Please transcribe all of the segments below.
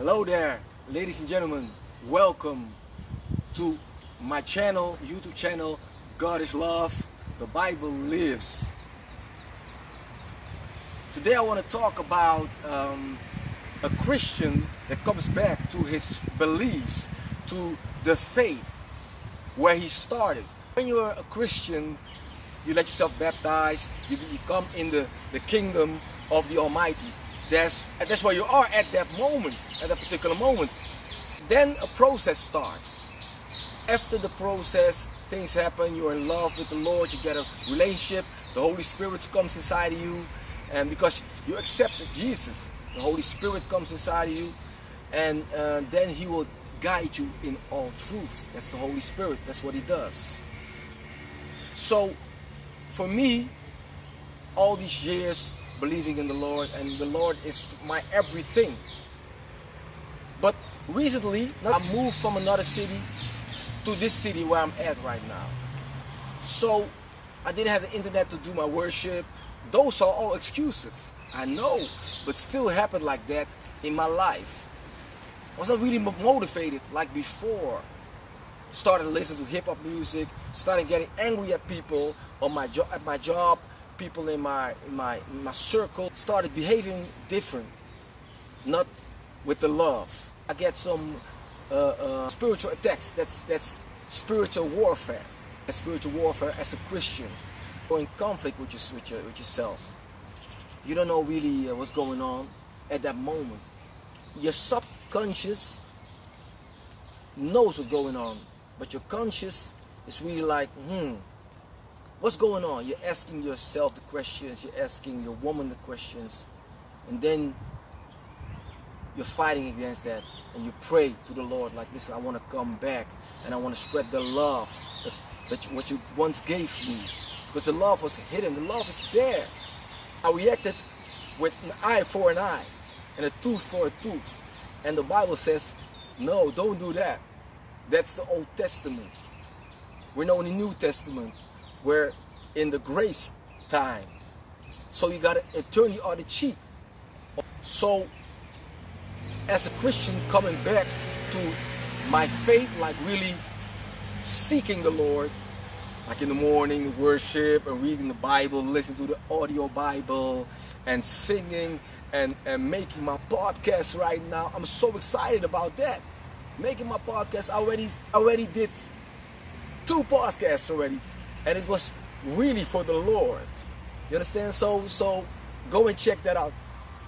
Hello there, ladies and gentlemen. Welcome to my channel, YouTube channel, God is Love, the Bible Lives. Today I want to talk about um, a Christian that comes back to his beliefs, to the faith where he started. When you're a Christian, you let yourself baptize, you become in the, the kingdom of the Almighty. That's, that's where you are at that moment, at that particular moment. Then a process starts. After the process, things happen, you're in love with the Lord, you get a relationship, the Holy Spirit comes inside of you, and because you accepted Jesus, the Holy Spirit comes inside of you, and uh, then He will guide you in all truth. That's the Holy Spirit, that's what He does. So, for me, all these years believing in the Lord, and the Lord is my everything. But recently, I moved from another city to this city where I'm at right now. So I didn't have the internet to do my worship. Those are all excuses. I know, but still happened like that in my life. I was not really motivated like before. Started listening to hip hop music, started getting angry at people on my job at my job, people in my in my in my circle started behaving different, not with the love. I get some uh, uh, spiritual attacks. That's that's spiritual warfare. Spiritual warfare as a Christian, or in conflict with your with, your, with yourself. You don't know really uh, what's going on at that moment. Your subconscious knows what's going on, but your conscious is really like, hmm, what's going on? You're asking yourself the questions, you're asking your woman the questions, and then you're fighting against that and you pray to the Lord like, listen, I want to come back and I want to spread the love that, that you, what you once gave me. Because the love was hidden, the love is there. I reacted with an eye for an eye and a tooth for a tooth. And the Bible says, no, don't do that. That's the Old Testament. We're now in the New Testament. We're in the grace time. So you gotta turn the other cheek. So as a Christian coming back to my faith, like really seeking the Lord, like in the morning, worship and reading the Bible, listening to the audio Bible and singing and, and making my podcast right now. I'm so excited about that. Making my podcast I already already did two podcasts already. And it was really for the Lord. You understand? So so go and check that out.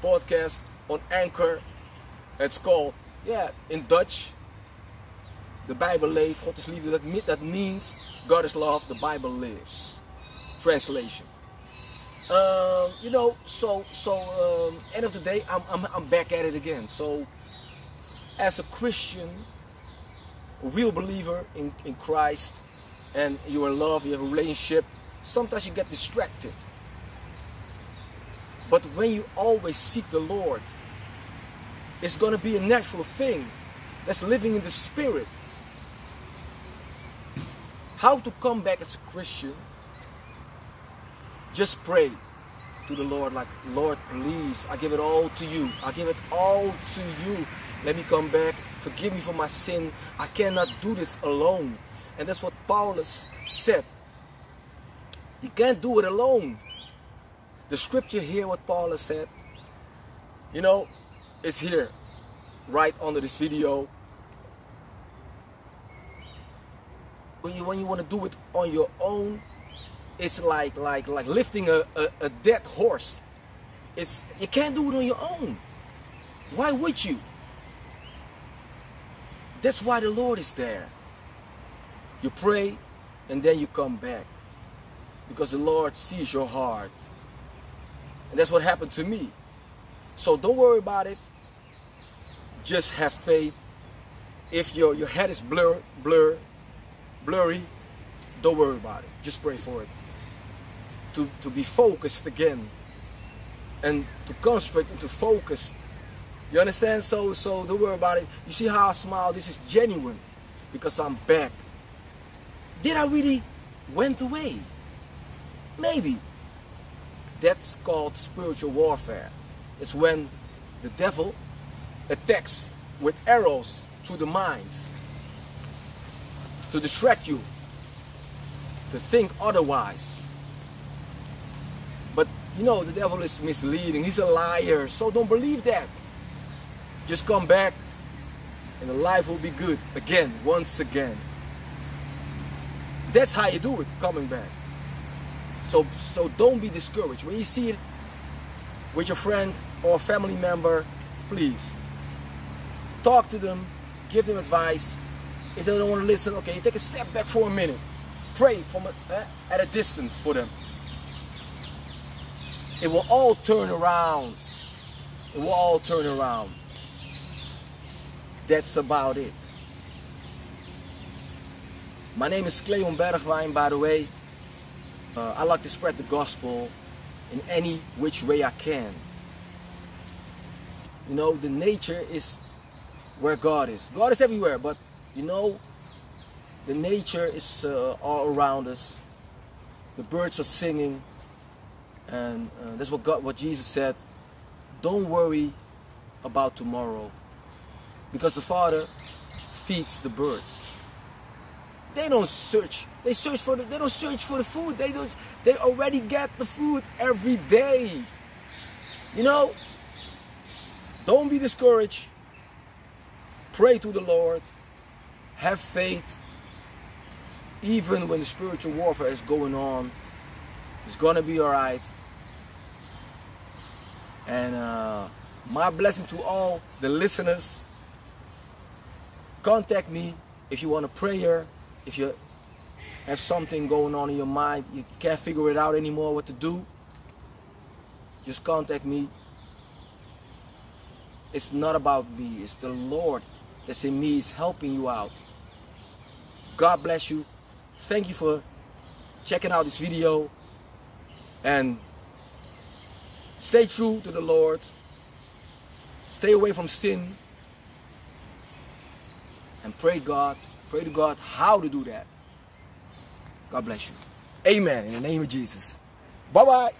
Podcast on Anchor it's called, yeah, in Dutch, the Bible leeft, God is liefde. That, that means God is love, the Bible lives. Translation. Um, you know, so so um, end of the day, I'm, I'm I'm back at it again. So, as a Christian, a real believer in in Christ, and you're in love, you have a relationship. Sometimes you get distracted. But when you always seek the Lord, it's going to be a natural thing that's living in the spirit. How to come back as a Christian? Just pray to the Lord like, Lord, please, I give it all to you. I give it all to you. Let me come back. Forgive me for my sin. I cannot do this alone. And that's what Paulus said. You can't do it alone. The scripture here, what Paulus said, you know, is here, right under this video. When you when you want to do it on your own, it's like like like lifting a, a, a dead horse. It's you can't do it on your own. Why would you? That's why the Lord is there. You pray and then you come back. Because the Lord sees your heart. And that's what happened to me. So don't worry about it. Just have faith. If your, your head is blur, blur, blurry, don't worry about it. Just pray for it. To, to be focused again. And to concentrate and to focus. You understand? So so don't worry about it. You see how I smile? This is genuine. Because I'm back. Did I really went away? Maybe. That's called spiritual warfare. It's when the devil attacks with arrows to the mind to distract you to think otherwise. But you know, the devil is misleading. He's a liar. So don't believe that. Just come back and the life will be good again, once again. That's how you do it, coming back. So, so don't be discouraged. When you see it with your friend or family member, please talk to them, give them advice. If they don't want to listen, okay, take a step back for a minute. Pray from a, uh, at a distance for them. It will all turn around. It will all turn around. That's about it. My name is Cleon Bergwijn, by the way. Uh, I like to spread the gospel in any which way I can. You know, the nature is where God is. God is everywhere, but you know, the nature is uh, all around us. The birds are singing, and uh, that's what God, what Jesus said. Don't worry about tomorrow, because the Father feeds the birds. They don't search. They search for the. They don't search for the food. They don't. They already get the food every day. You know. Don't be discouraged. Pray to the Lord. Have faith. Even when the spiritual warfare is going on, it's gonna be alright. And uh, my blessing to all the listeners. Contact me if you want a prayer if you have something going on in your mind, you can't figure it out anymore what to do, just contact me. It's not about me, it's the Lord that's in me is helping you out. God bless you. Thank you for checking out this video and stay true to the Lord. Stay away from sin and pray God Pray to God how to do that. God bless you. Amen. In the name of Jesus. Bye bye.